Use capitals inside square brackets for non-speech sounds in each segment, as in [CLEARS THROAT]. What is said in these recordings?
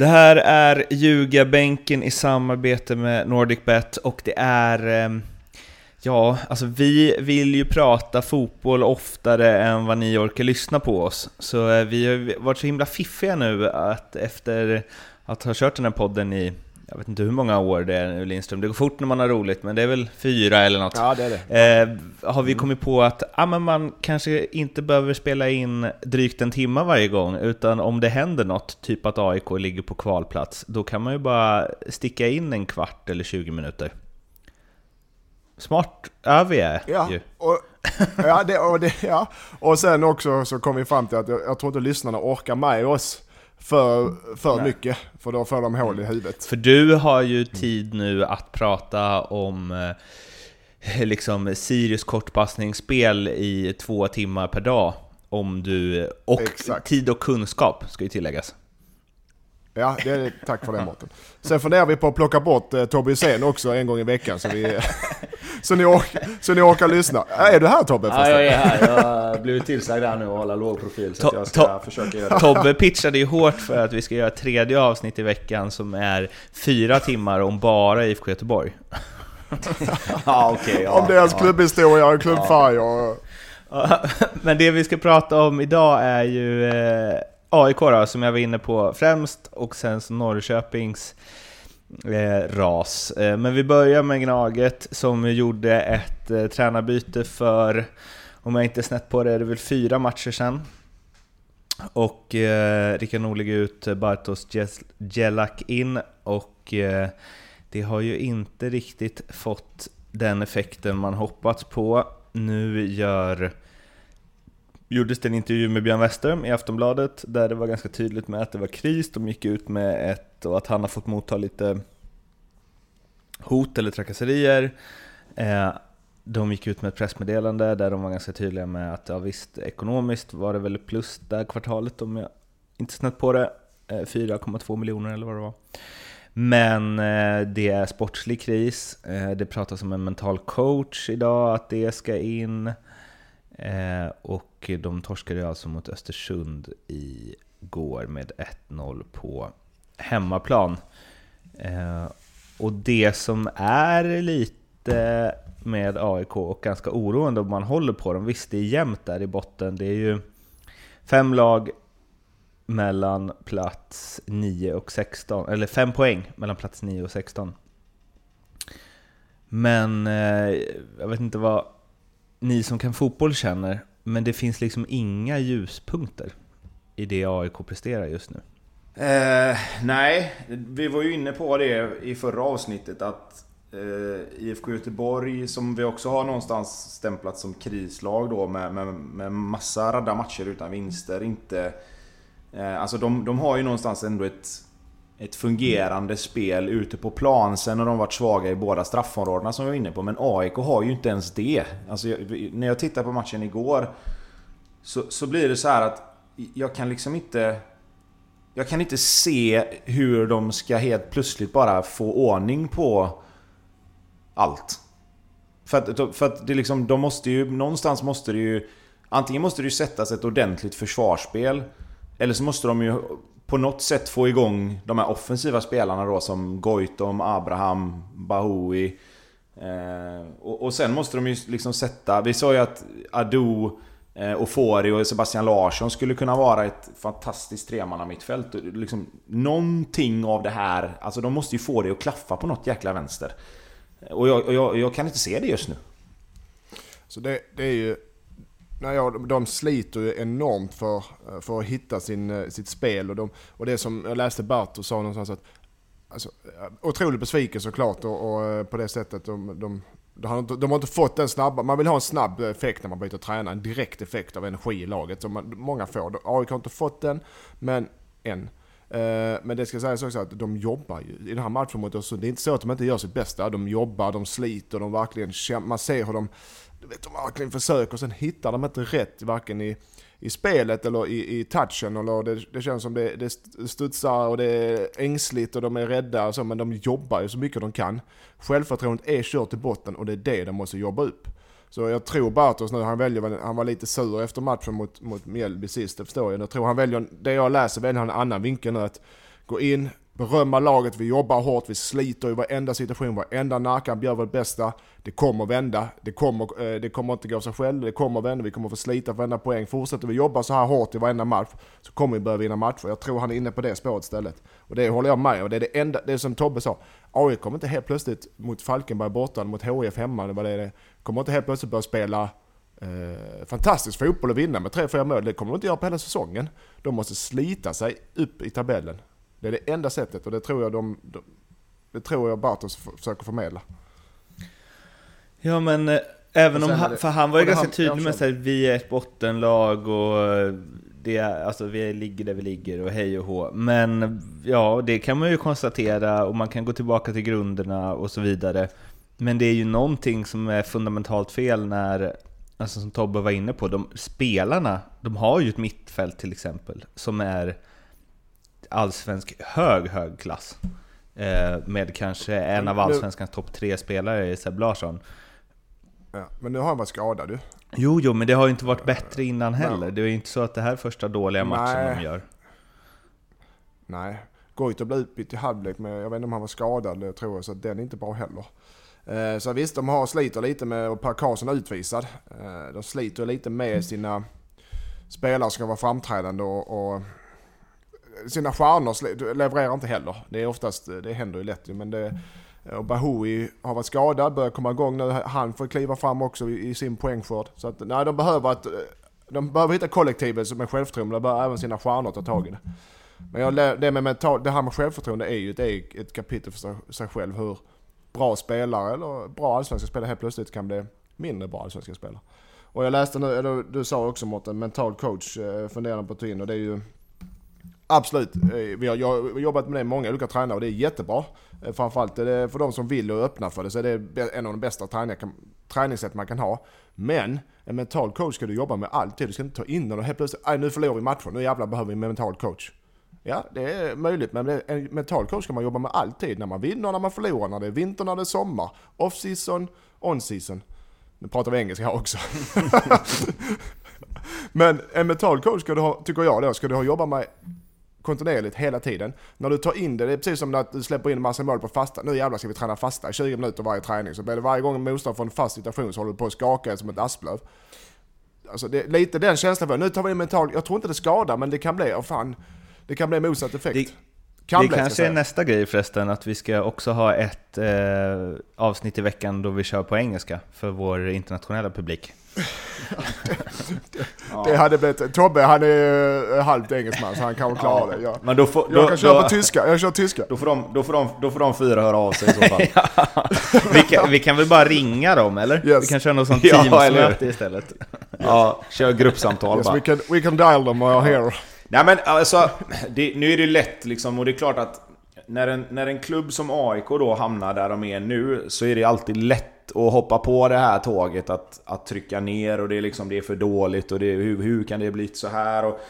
Det här är Ljugarbänken i samarbete med NordicBet och det är... Ehm, ja, alltså vi vill ju prata fotboll oftare än vad ni orkar lyssna på oss. Så eh, vi har varit så himla fiffiga nu att efter att ha kört den här podden i, jag vet inte hur många år det är nu Lindström, det går fort när man har roligt, men det är väl fyra eller något. Ja, det är det. Eh, har vi kommit på att ah, men man kanske inte behöver spela in drygt en timme varje gång, utan om det händer något, typ att AIK ligger på kvalplats, då kan man ju bara sticka in en kvart eller 20 minuter. Smart ja, vi är Ja, ju. och, ja, det, och, det, ja. och sen också så kom vi fram till att jag, jag tror inte lyssnarna orkar med oss för, för mycket. För då får de hål i huvudet. För du har ju tid nu att prata om eh, liksom Sirius kortpassningsspel i två timmar per dag. Om du, och Exakt. tid och kunskap ska ju tilläggas. Ja, det är, tack för det Mårten. Sen funderar vi på att plocka bort eh, Tobbe Hysén också en gång i veckan så, vi, [LAUGHS] så, ni, ork, så ni orkar lyssna. Är du här Tobbe? Ja, jag är här. Jag har blivit tillsagd här nu att hålla låg profil så att To- jag ska to- försöka göra det. Tobbe pitchade ju hårt för att vi ska göra ett tredje avsnitt i veckan som är fyra timmar om bara IFK Göteborg. [LAUGHS] Ja, okej. ja, Om deras ja. klubbhistoria och klubbfärg och... Ja, [LAUGHS] Men det vi ska prata om idag är ju eh, AIK då, som jag var inne på främst, och sen så Norrköpings eh, ras. Eh, men vi börjar med Gnaget som gjorde ett eh, tränarbyte för, om jag inte är snett på det, är det väl fyra matcher sedan. Och eh, Rickard Norling ut, eh, Bartos Gelak Jelak in och eh, det har ju inte riktigt fått den effekten man hoppats på. Nu gör gjordes det en intervju med Björn Westerholm i Aftonbladet där det var ganska tydligt med att det var kris. De gick ut med ett och att han har fått motta lite hot eller trakasserier. Eh, De gick ut med ett pressmeddelande där de var ganska tydliga med att ja, visst, ekonomiskt var det väl plus det här kvartalet om jag inte snett på det. Eh, 4,2 miljoner eller vad det var. Men eh, det är sportslig kris. Eh, det pratas om en mental coach idag, att det ska in. Eh, och de torskade alltså mot Östersund igår med 1-0 på hemmaplan. Eh, och det som är lite med AIK och ganska oroande om man håller på dem, visst det är jämnt där i botten, det är ju fem lag mellan plats 9 och 16, eller fem poäng mellan plats 9 och 16. Men eh, jag vet inte vad ni som kan fotboll känner, men det finns liksom inga ljuspunkter i det AIK presterar just nu. Eh, nej, vi var ju inne på det i förra avsnittet att eh, IFK Göteborg, som vi också har någonstans stämplat som krislag då med, med, med massa radda matcher utan vinster, inte... Eh, alltså de, de har ju någonstans ändå ett, ett fungerande spel ute på plan. Sen har de varit svaga i båda straffområdena som vi var inne på, men AIK har ju inte ens det. Alltså, jag, när jag tittar på matchen igår så, så blir det så här att jag kan liksom inte... Jag kan inte se hur de ska helt plötsligt bara få ordning på allt. För att, för att det liksom, de måste ju... Någonstans måste det ju... Antingen måste det ju sättas ett ordentligt försvarsspel. Eller så måste de ju på något sätt få igång de här offensiva spelarna då som Goitom, Abraham, Bahoui. Eh, och, och sen måste de ju liksom sätta... Vi sa ju att Ado, eh, Ofori och Sebastian Larsson skulle kunna vara ett fantastiskt tremannamittfält. Liksom, någonting av det här, alltså de måste ju få det att klaffa på något jäkla vänster. Och jag, och jag, jag kan inte se det just nu. Så det, det är ju... Nej, ja, de- sliter ju enormt för, eh, för att hitta sin, eh, sitt spel. Och, de, och det som jag läste Barto sa någonstans att... Alltså, eh, otroligt besviken såklart och, och på det sättet de, de, de, har inte, de har inte fått den snabba... Man vill ha en snabb effekt när man byter tränare. En direkt effekt av energi i laget som man, många får. AIK har inte fått den, men än. Men det ska sägas också att de jobbar ju i den här matchen mot Östersund. Det är inte så att de inte gör sitt bästa. De jobbar, de sliter, de verkligen kämpar. Man ser hur de, du vet, de verkligen försöker. och Sen hittar de inte rätt, varken i, i spelet eller i, i touchen. Eller det, det känns som det, det studsar och det är ängsligt och de är rädda och så. Men de jobbar ju så mycket de kan. Självförtroendet är kört i botten och det är det de måste jobba upp. Så jag tror Bartos nu, han väljer, han var lite sur efter matchen mot, mot Mjällby sist, det förstår jag. Jag tror han väljer, det jag läser väljer han en annan vinkel nu. Att gå in, berömma laget, vi jobbar hårt, vi sliter i varenda situation, varenda närkamp, gör vårt bästa. Det kommer vända, det kommer, eh, det kommer inte gå av sig själv, det kommer vända, vi kommer få slita för varenda poäng. Fortsätter vi jobba så här hårt i varenda match så kommer vi börja vinna matcher. Jag tror han är inne på det spåret istället. Och det håller jag med och det är det enda, det är som Tobbe sa, AIK kommer inte helt plötsligt mot Falkenberg borta, mot HIF hemma, det var det det kommer inte helt plötsligt börja spela eh, fantastisk fotboll och vinna med 3-4 mål. Det kommer de inte göra på hela säsongen. De måste slita sig upp i tabellen. Det är det enda sättet och det tror jag de, de det tror jag Bartos försöker förmedla. Ja men eh, även om han, det- för han var ju ganska han- tydlig med att vi är ett bottenlag och eh, det alltså, vi ligger där vi ligger och hej och hå. Men ja, det kan man ju konstatera och man kan gå tillbaka till grunderna och så vidare. Men det är ju någonting som är fundamentalt fel när, alltså som Tobbe var inne på, de spelarna, de har ju ett mittfält till exempel som är allsvensk hög, hög klass. Eh, med kanske en av allsvenskans topp tre spelare i Seb Larsson. Ja, men nu har han varit skadad ju. Jo, jo, men det har ju inte varit bättre innan heller. Det är ju inte så att det här är första dåliga matchen Nej. de gör. Nej. Goitom blev utbytt i halvlek men jag vet inte om han var skadad det tror jag så den är inte bra heller. Eh, så visst, de har sliter lite med, och Per Karlsson är utvisad. Eh, de sliter lite med sina spelare som ska vara framträdande och, och sina stjärnor levererar inte heller. Det är oftast, eh, det händer ju lätt ju, men det och Bahoui har varit skadad, börjar komma igång nu. Han får kliva fram också i, sin poängskörd. Så att, nej, de behöver att, eh, de behöver hitta kollektivet som är självförtroende. De behöver även sina stjärnor ta tag i det. Men jag, det, med mental, det här med självförtroende är ju ett, eget- ett kapitel för sig, själv. Hur bra spelare, eller bra allsvenska spelare helt plötsligt kan bli mindre bra allsvenska spelare. Och jag läste nu, eller du sa också Mårten, mental coach eh, funderar på att ta in och det är ju Absolut, eh, vi har, jobbat med det många olika tränare och det är jättebra. Eh, framförallt är det för de som vill och är öppna för det så är det en av de bästa träningssätt man kan ha. Men en mental coach ska du jobba med alltid. Du ska inte ta in den och helt plötsligt, "Aj, nu förlorar vi matchen, nu jävlar behöver vi en mental coach. Ja, det är möjligt, men en mental coach ska man jobba med alltid. När man vinner, när man förlorar, när det är vinter, när det är sommar. Off-season, on-season. Nu pratar vi engelska här också. [LAUGHS] men en mental coach ska du ha, tycker jag då, ska du ha jobbat med kontinuerligt hela tiden. När du tar in det, det är precis som att du släpper in massa mål på fasta. Nu jävlar ska vi träna fasta i 20 minuter varje träning. Så blir det varje gång en motståndare får en fast situation så håller du på att skaka som ett asplöv. Alltså det är lite den känslan för. Nu tar vi in mental, jag tror inte det skadar men det kan bli, oh fan, det kan bli motsatt effekt. Det- kan det bli, kanske är nästa grej förresten, att vi ska också ha ett eh, avsnitt i veckan då vi kör på engelska för vår internationella publik. [LAUGHS] Det hade blivit, Tobbe han är halvt engelsman så han kan klara det. Jag, Men då får, jag då, kan köra då, på tyska, jag kör tyska. då, får de, då, får de, då får de fyra höra av sig i så fall. [LAUGHS] vi, kan, vi kan väl bara ringa dem, eller? Yes. Vi kan köra något sånt? Teams-möte istället. Ja, kör gruppsamtal Yes, bara. we, can, we can dial them uh, here. Nej men alltså, det, nu är det lätt liksom och det är klart att när en, när en klubb som AIK då hamnar där de är nu så är det alltid lätt att hoppa på det här tåget att, att trycka ner och det är liksom det är för dåligt och det, hur, hur kan det bli så här och,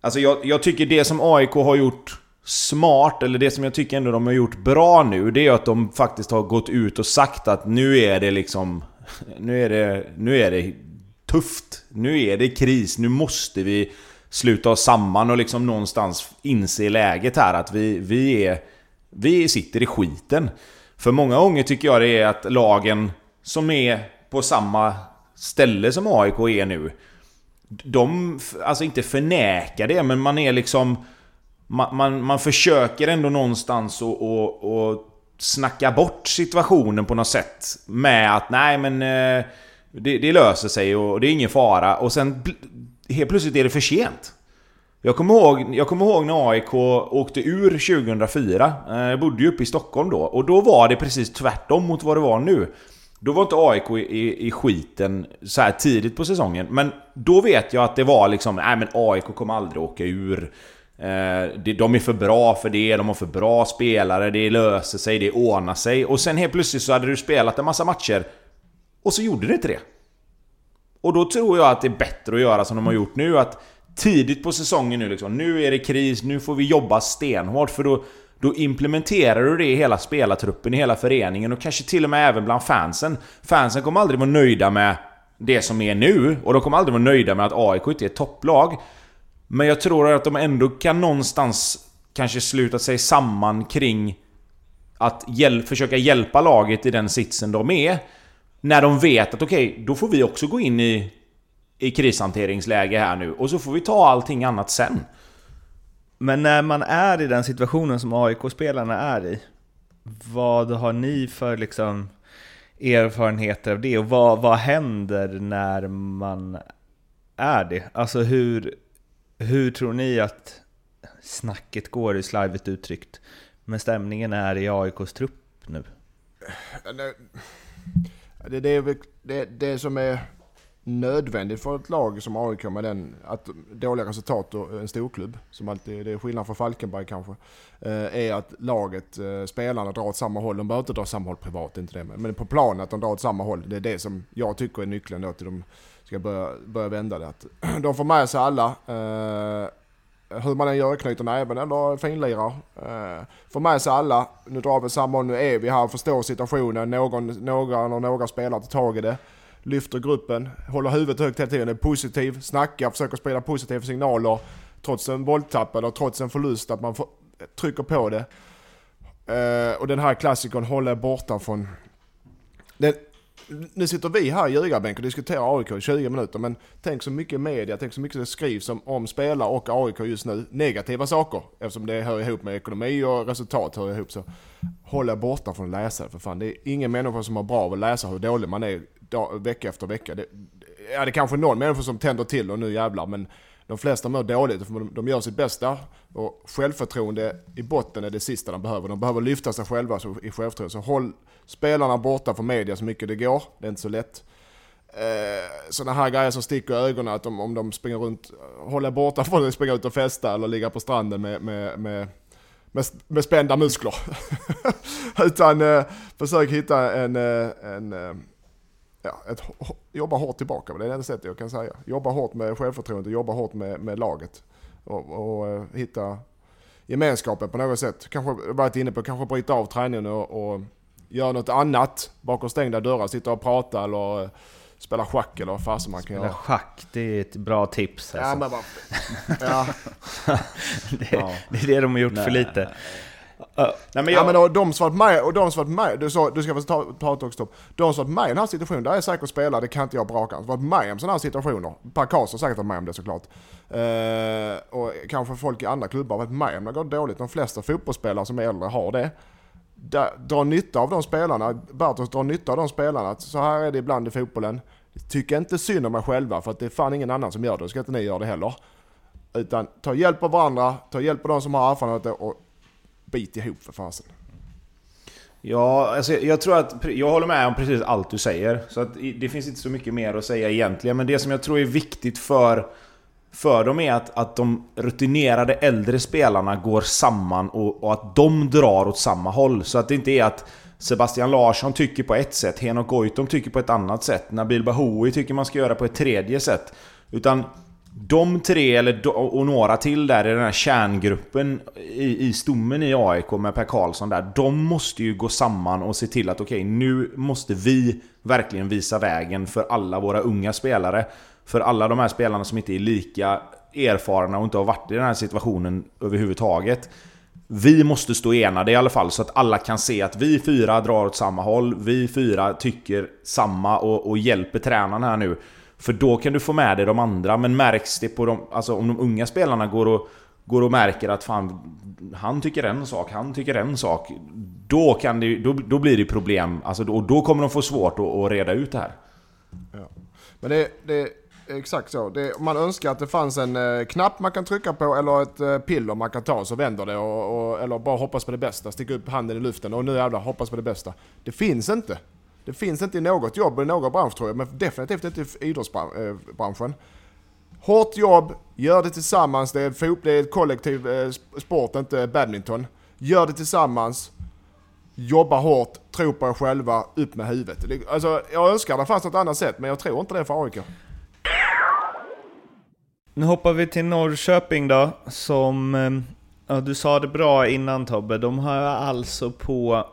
Alltså jag, jag tycker det som AIK har gjort smart, eller det som jag tycker ändå de har gjort bra nu, det är att de faktiskt har gått ut och sagt att nu är det liksom... Nu är det, nu är det tufft. Nu är det kris. Nu måste vi sluta oss samman och liksom någonstans inse läget här att vi, vi är... Vi sitter i skiten. För många gånger tycker jag det är att lagen som är på samma ställe som AIK är nu de, alltså inte förnekar det, men man är liksom... Man, man, man försöker ändå någonstans att och, och snacka bort situationen på något sätt. Med att nej men... Eh, det, det löser sig och det är ingen fara. Och sen helt plötsligt är det för sent. Jag kommer, ihåg, jag kommer ihåg när AIK åkte ur 2004. Eh, jag bodde ju uppe i Stockholm då. Och då var det precis tvärtom mot vad det var nu. Då var inte AIK i, i, i skiten så här tidigt på säsongen. Men då vet jag att det var liksom, nej men AIK kommer aldrig åka ur. Eh, de är för bra för det, de har för bra spelare, det löser sig, det ordnar sig. Och sen helt plötsligt så hade du spelat en massa matcher. Och så gjorde det inte det. Och då tror jag att det är bättre att göra som de har gjort nu. Att tidigt på säsongen nu liksom, nu är det kris, nu får vi jobba stenhårt. För då, då implementerar du det i hela spelartruppen, i hela föreningen och kanske till och med även bland fansen. Fansen kommer aldrig vara nöjda med det som är nu och de kommer aldrig vara nöjda med att AIK inte är ett topplag. Men jag tror att de ändå kan någonstans kanske sluta sig samman kring att hjäl försöka hjälpa laget i den sitsen de är. När de vet att okej, okay, då får vi också gå in i, i krishanteringsläge här nu och så får vi ta allting annat sen. Men när man är i den situationen som AIK-spelarna är i, vad har ni för liksom erfarenheter av det och vad, vad händer när man är det? Alltså hur, hur tror ni att snacket går, i slarvigt uttryckt, men stämningen är i AIKs trupp nu? Det, det, är det, det som är nödvändigt för ett lag som AIK med den, att dåliga resultat och en storklubb, som alltid, det är skillnad från Falkenberg kanske, eh, är att laget, eh, spelarna drar åt samma håll. De behöver inte dra åt samma håll privat, inte det. Men på planen att de drar åt samma håll, det är det som jag tycker är nyckeln då till de ska börja, börja vända det. Att [CLEARS THROAT] de får med sig alla. Eh, hur man än gör, knyter näven eller finlirar. Eh, får med sig alla. Nu drar vi samma håll, nu är vi här, förstår situationen. Någon, några eller några spelare tar tag i det lyfter gruppen, håller huvudet högt hela tiden, är positiv, snackar, försöker sprida positiva signaler. Trots en bolltapp eller trots en förlust, att man får, trycker på det. Eh, och den här klassikern håller borta från... Den, nu sitter vi här i ljugarbänk och diskuterar AIK i 20 minuter, men tänk så mycket media, tänk så mycket det skrivs om, om spelare och AIK just nu. Negativa saker, eftersom det hör ihop med ekonomi och resultat hör ihop. Så håll er borta från att läsa för fan. Det är ingen människa som har bra av att läsa hur dålig man är dag, vecka efter vecka. Det, ja, det är kanske någon människa som tänder till och nu jävlar, men de flesta mår dåligt. För de gör sitt bästa och självförtroende i botten är det sista de behöver. De behöver lyfta sig själva i självförtroende. Så håll spelarna borta från media så mycket det går. Det är inte så lätt. Eh, Sådana här grejer som sticker i ögonen, att de, om de springer runt, håller borta från att springa ut och festa eller ligga på stranden med, med, med med, med spända muskler. [LAUGHS] Utan eh, försök hitta en, en, en eh, ja, ett, jobba hårt tillbaka. Det är det enda sättet jag kan säga. Jobba hårt med självförtroende, jobba hårt med, med laget. Och, och uh, hitta gemenskapen på något sätt. Kanske varit inne på kanske bryta av träningen och, och göra något annat bakom stängda dörrar. Sitta och prata eller uh, spela schack eller vad fasen man kan spela göra. schack, det är ett bra tips. Alltså. [LAUGHS] Ja, men bara, ja. det, ja. det, är det de har gjort Nej. för lite. Uh, Nej, men jag... ja, men och de som varit med, och de som varit med, du, sa, du ska få ta, prata också Tom. De som varit med i den här situationen, där är säkert spelare, det kan inte jag på rak arm. Varit med om sådana här situationer. Per Karlsson har säkert varit med om det såklart. Uh, och kanske folk i andra klubbar har varit med om det går dåligt. De flesta fotbollsspelare som är äldre har det. Dra nytta av de spelarna, Bartos drar nytta av de spelarna. Så här är det ibland i fotbollen. Tycker inte synd om mig själva för att det är fan ingen annan som gör det, då ska inte ni göra det heller. Utan ta hjälp av varandra, ta hjälp av de som har erfarenhet och bit ihop för fasen. Ja, alltså jag tror att... Jag håller med om precis allt du säger. Så att det finns inte så mycket mer att säga egentligen. Men det som jag tror är viktigt för, för dem är att, att de rutinerade äldre spelarna går samman och, och att de drar åt samma håll. Så att det inte är att Sebastian Larsson tycker på ett sätt, Henok Goitom tycker på ett annat sätt, Nabil Bahoui tycker man ska göra på ett tredje sätt. Utan de tre, eller och några till där i den här kärngruppen i, i stommen i AIK med Per Karlsson där. De måste ju gå samman och se till att okej, okay, nu måste vi verkligen visa vägen för alla våra unga spelare. För alla de här spelarna som inte är lika erfarna och inte har varit i den här situationen överhuvudtaget. Vi måste stå enade i alla fall så att alla kan se att vi fyra drar åt samma håll. Vi fyra tycker samma och, och hjälper tränaren här nu. För då kan du få med dig de andra, men märks det på de... Alltså om de unga spelarna går och, går och märker att fan, han tycker en sak, han tycker en sak. Då, kan det, då, då blir det problem, alltså, och då kommer de få svårt att, att reda ut det här. Ja. Men det, det är exakt så. Det, man önskar att det fanns en eh, knapp man kan trycka på eller ett eh, piller man kan ta så vänder det. Och, och, eller bara hoppas på det bästa, sticka upp handen i luften och nu jävlar hoppas på det bästa. Det finns inte. Det finns inte i något jobb i någon bransch tror jag, men definitivt inte i idrottsbranschen. Eh, hårt jobb, gör det tillsammans. Det är, fot, det är ett kollektiv eh, sport, inte badminton. Gör det tillsammans. Jobba hårt, tro på er själva, upp med huvudet. Alltså, jag önskar det fanns något annat sätt, men jag tror inte det för AIK. Nu hoppar vi till Norrköping då, som eh, Ja, du sa det bra innan Tobbe. De har alltså på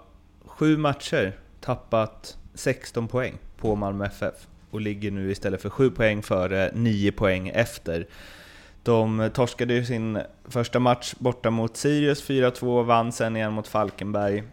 sju matcher tappat 16 poäng på Malmö FF och ligger nu istället för 7 poäng före 9 poäng efter. De torskade ju sin första match borta mot Sirius 4-2, vann sen igen mot Falkenberg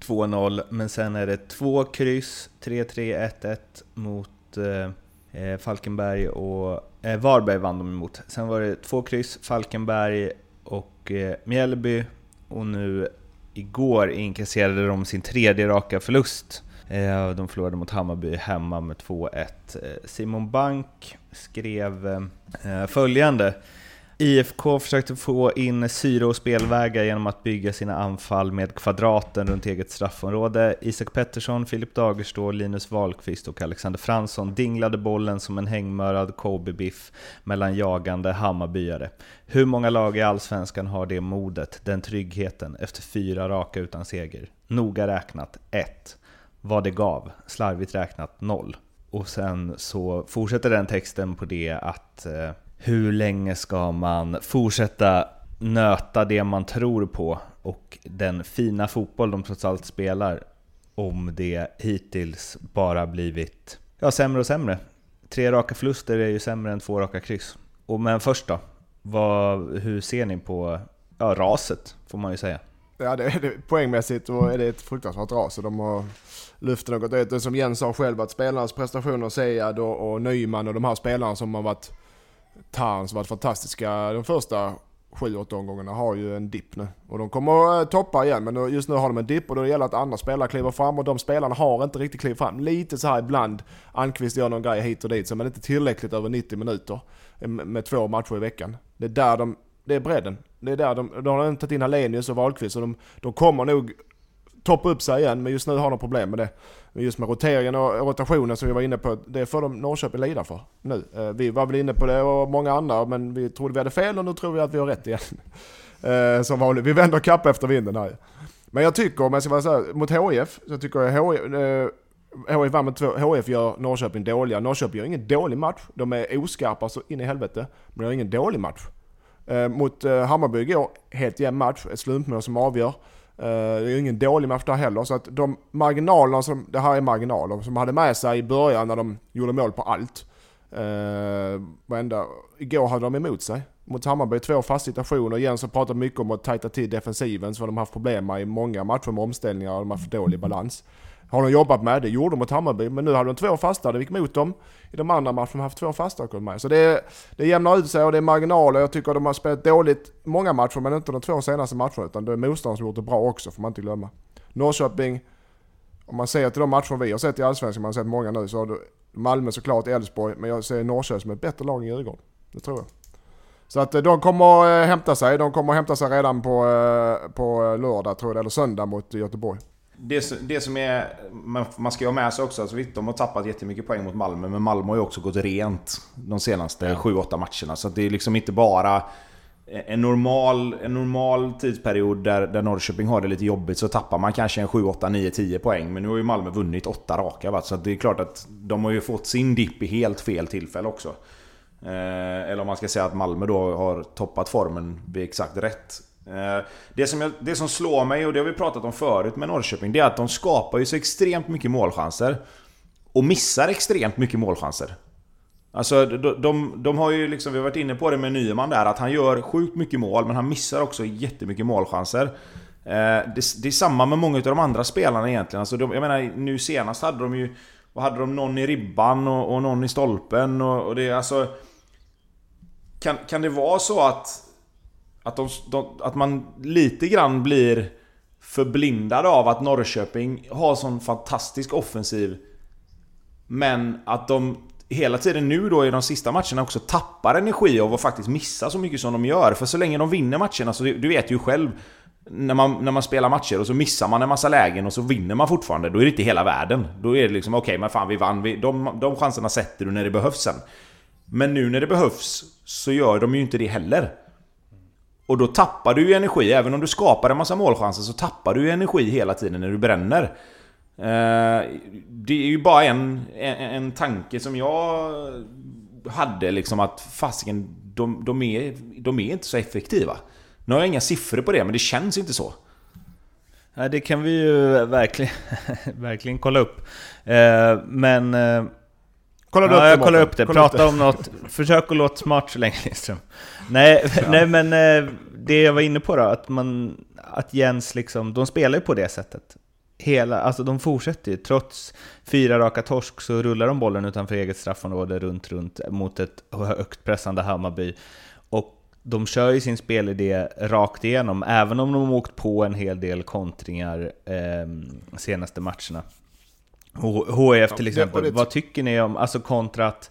2-0, men sen är det två kryss, 3-3, 1-1 mot eh, eh, Falkenberg och eh, Varberg vann de emot. Sen var det två kryss, Falkenberg och eh, Mjällby och nu igår inkasserade de sin tredje raka förlust. Eh, de förlorade mot Hammarby hemma med 2-1. Eh, Simon Bank skrev eh, följande IFK försökte få in syre och spelvägar genom att bygga sina anfall med kvadraten runt eget straffområde. Isak Pettersson, Filip Dagerstå, Linus Wahlqvist och Alexander Fransson dinglade bollen som en hängmörad Kobe-biff mellan jagande Hammarbyare. Hur många lag i Allsvenskan har det modet, den tryggheten, efter fyra raka utan seger? Noga räknat 1. Vad det gav, slarvigt räknat noll. Och sen så fortsätter den texten på det att eh, hur länge ska man fortsätta nöta det man tror på och den fina fotboll de trots allt spelar om det hittills bara blivit ja, sämre och sämre. Tre raka förluster är ju sämre än två raka kryss. Och men först då, vad, hur ser ni på ja, raset, får man ju säga? Ja, det det, poängmässigt och är det ett fruktansvärt ras. Och de har luften något. Det är som Jens sa själv, att spelarnas prestationer, Sead och, och Nyman och de här spelarna som har varit Tarn som varit fantastiska de första 7-8 omgångarna har ju en dipp nu. Och de kommer att toppa igen men just nu har de en dipp och då gäller det att andra spelare kliver fram och de spelarna har inte riktigt klivit fram. Lite så här ibland, Almqvist gör någon grej hit och dit men inte tillräckligt över 90 minuter eh, med två matcher i veckan. Det är där de, det är bredden. Det är där de, de har tagit in Hallenius och Wahlqvist och de, de kommer nog toppa upp sig igen men just nu har de problem med det. Just med roteringen och rotationen som vi var inne på, det får de Norrköping lida för nu. Eh, vi var väl inne på det och många andra men vi trodde vi hade fel och nu tror vi att vi har rätt igen. [LAUGHS] Eh, som vanligt, vi vänder kapp efter vinden här. Men jag tycker, om jag ska vara så här, mot HIF, så tycker jag HIF, eh, HIF vann med två, HIF gör Norrköping dåliga. Norrköping gör ingen dålig match. De är oskarpa så in i helvete. Men de gör ingen dålig match. Eh, mot eh, Hammarby igår, helt jämn match. Ett slumpmål som avgör. Eh, det är ingen dålig match där heller. Så att de marginalerna, som, det här är marginaler, som hade med sig i början när de gjorde mål på allt. Varenda, igår hade de emot sig. Mot Hammarby, två fasta situationer. Jens har pratat mycket om att tajta till defensiven, så har de haft problem med i många matcher med omställningar och de har haft dålig balans har de jobbat med. Det gjorde de mot Hammarby, men nu hade de två fasta. Det gick mot dem. I de andra matcherna har de haft två fasta och med. Så det, det jämnar ut sig och det är marginaler. Jag tycker de har spelat dåligt många matcher, men inte de två senaste matcherna. Utan det är motståndare som gjort det bra också, får man inte glömma. Norrköping, om man ser till de matcher vi har sett i Allsvenskan, man har sett många nu, så har du Malmö såklart, Elfsborg, men jag ser Norrköping som ett bättre lag än Djurgården. Det tror jag. Så att eh, de kommer eh, hämta sig. De kommer hämta sig redan på, eh, på lördag tror jag, eller söndag mot Göteborg det, det som är... Man, man ska ju ha med sig också, alltså, visst, de har tappat jättemycket poäng mot Malmö, men Malmö har ju också gått rent de senaste ja. 7-8 matcherna. Så det är liksom inte bara en normal, en normal tidsperiod där, där Norrköping har det lite jobbigt så tappar man kanske en 7, 8, 9, 10 poäng. Men nu har ju Malmö vunnit 8 raka. Va? Så det är klart att de har ju fått sin dipp i helt fel tillfälle också. Eh, eller om man ska säga att Malmö då har toppat formen vid exakt rätt Eh, det som, jag, det som slår mig, och det har vi pratat om förut med Norrköping, det är att de skapar ju så extremt mycket målchanser. Och missar extremt mycket målchanser. Alltså de, de, de har ju liksom, vi har varit inne på det med Nyman där, att han gör sjukt mycket mål, men han missar också jättemycket målchanser. Eh, det, det är samma med många av de andra spelarna egentligen. Alltså de, jag menar, nu senast hade de ju... Vad hade de? Någon i ribban och, och någon i stolpen och, och det alltså... Kan, kan det vara så att att, de, de, att man lite grann blir förblindad av att Norrköping har sån fantastisk offensiv. Men att de hela tiden nu då i de sista matcherna också tappar energi av att faktiskt missa så mycket som de gör. För så länge de vinner matcherna, så du, du vet ju själv när man, när man spelar matcher och så missar man en massa lägen och så vinner man fortfarande, då är det inte hela världen. Då är det liksom okej, okay, men fan vi vann, vi, de, de chanserna sätter du när det behövs sen. Men nu när det behövs så gör de ju inte det heller. Och då tappar du ju energi, även om du skapar en massa målchanser så tappar du ju energi hela tiden när du bränner. Eh, det är ju bara en, en, en tanke som jag hade liksom att fasiken, de, de, är, de är inte så effektiva. Nu har jag inga siffror på det, men det känns inte så. Nej det kan vi ju verkligen, [LAUGHS] verkligen kolla upp. Eh, men... Eh, Eh, Kolla ja, upp det, jag kollar upp det. Kolla upp Prata om något. Försök att låta smart så länge Lindström. Nej, [LAUGHS] nej men eh, det jag var inne på då, att, man, att Jens liksom, de spelar ju på det sättet. Hela, alltså de fortsätter ju. Trots fyra raka torsk så rullar de bollen utanför eget straffområde runt, runt mot ett högt pressande Hammarby. Och de kör ju sin spelidé rakt igenom, även om de har åkt på en hel del kontringar eh, senaste matcherna. H- HIF till exempel, det- vad tycker ni om, alltså kontrat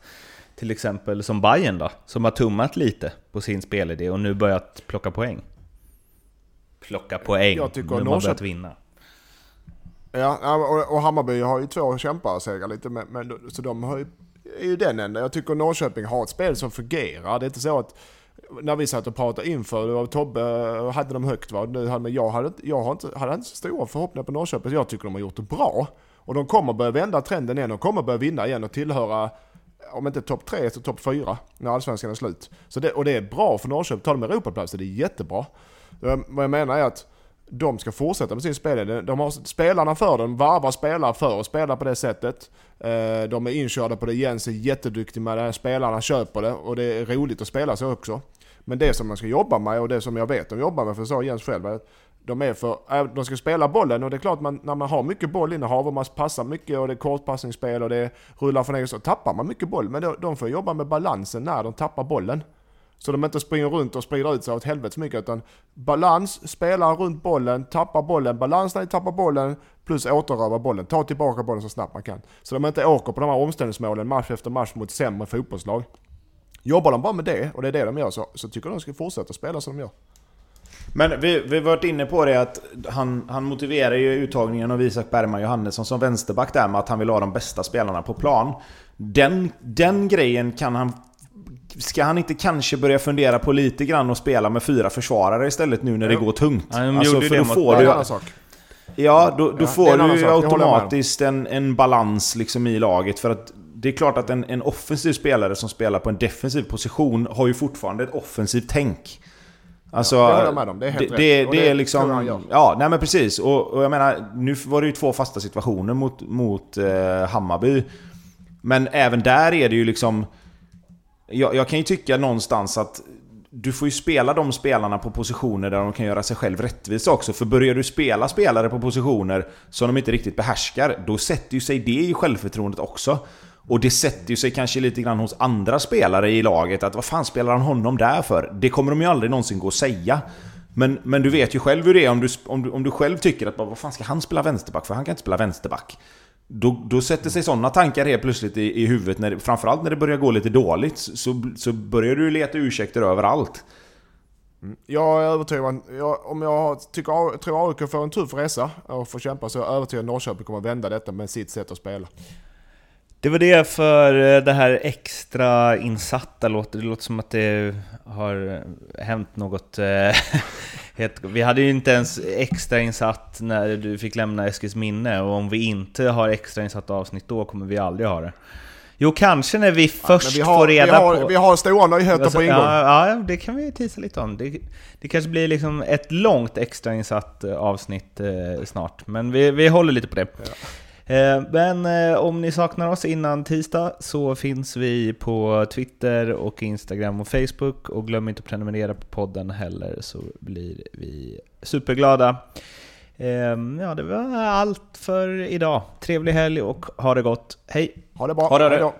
till exempel som Bayern då, som har tummat lite på sin spelidé och nu börjat plocka poäng? Plocka poäng, Jag tycker de har Norrköping- börjat vinna. Ja, ja, och, Hammarby har ju två kämpar lite, men, men, så de har ju, är ju den enda. Jag tycker Norrköping har ett spel som fungerar. Det är inte så att när vi satt och pratade inför, det var Tobbe eh, hade dem högt va? Nu hade- Men jag hade, jag har inte, hade inte så stora förhoppningar på Norrköping. Jag tycker de har gjort det bra. Och de kommer börja vända trenden igen. De kommer börja vinna igen och tillhöra, om inte topp tre så topp fyra när allsvenskan är slut. Så det, och det är bra för Norrköping. Tar de Europaplatser, det är jättebra. Ehm, vad jag menar är att de ska fortsätta med sin spelidé. De har spelarna för dem, varvar spelare för att spela på det sättet. Ehm, de är inkörda på det, Jens är jätteduktig med det, spelarna köper det och det är roligt att spela så också. Men det som man ska jobba med och det som jag vet de jobbar med, för det sa Jens själv, de, är för, äh, de ska spela bollen och det är klart man, när man har mycket bollinnehav och man passar mycket och det är kortpassningsspel och det rullar från egen så tappar man mycket boll. Men de, de får jobba med balansen när de tappar bollen. Så de inte springer runt och sprider ut sig åt helvete så mycket utan balans, spela runt bollen, tappa bollen, balans när de tappar bollen plus återröva bollen. Ta tillbaka bollen så snabbt man kan. Så de inte åker på de här omställningsmålen match efter match mot sämre fotbollslag. Jobbar de bara med det, och det är det de gör, så, så tycker jag de ska fortsätta spela som de gör. Men vi, vi har varit inne på det att han, han motiverar ju uttagningen av Isak Bergman Johannesson som vänsterback där med att han vill ha de bästa spelarna på plan. Den, den grejen kan han... Ska han inte kanske börja fundera på lite grann och spela med fyra försvarare istället nu när det Jo. går tungt? Ja, de ju för det då får Det du... sak. Ja, då, då Ja, det får du ju. Det automatiskt en, en balans liksom i laget. För att det är klart att en, en offensiv spelare som spelar på en defensiv position har ju fortfarande ett offensivt tänk. Alltså, Ja, jag med om. Det är helt det, rätt. det, det det är liksom... Ja, nej men precis. Och, och jag menar, nu var det ju två fasta situationer mot, mot eh, Hammarby. Men även där är det ju liksom... Jag, jag kan ju tycka någonstans att du får ju spela de spelarna på positioner där de kan göra sig själv rättvisa också. För börjar du spela spelare på positioner som de inte riktigt behärskar, då sätter ju sig det i självförtroendet också. Och det sätter ju sig kanske lite grann hos andra spelare i laget att vad fan spelar han honom där för? Det kommer de ju aldrig någonsin gå att säga. Men, men du vet ju själv hur det är om du, om du, om du själv tycker att vad fan ska han spela vänsterback för? Han kan inte spela vänsterback. Då, då sätter sig sådana tankar helt plötsligt i, i huvudet, när, framförallt när det börjar gå lite dåligt, så, så börjar du leta ursäkter överallt. Mm, jag är övertygad om, jag, om jag tycker, tror AIK får en tuff resa och får kämpa så är jag övertygad om att Norrköping kommer att vända detta med sitt sätt att spela. Det var det för eh, det här extra insatta låter. Det låter som att det har hänt något. eh, [LAUGHS] Vi hade ju inte ens extra insatt när du fick lämna Eskils minne och om vi inte har extra insatt avsnitt då kommer vi aldrig ha det. Jo, kanske när vi först Men vi har, får reda vi har, på... Vi har stora nyheter Alltså, på ingång. ja, ja, det kan vi tisa lite om. Det, det kanske blir liksom ett långt extrainsatt eh, avsnitt eh, snart, men vi, vi håller lite på det. Eh, men eh, om ni saknar oss innan tisdag så finns vi på Twitter och Instagram och Facebook och glöm inte att prenumerera på podden heller så blir vi superglada. Eh, ja, det var allt för idag. Trevlig helg och ha det gott. Hej! Ha det bra. Ha det. Hej då.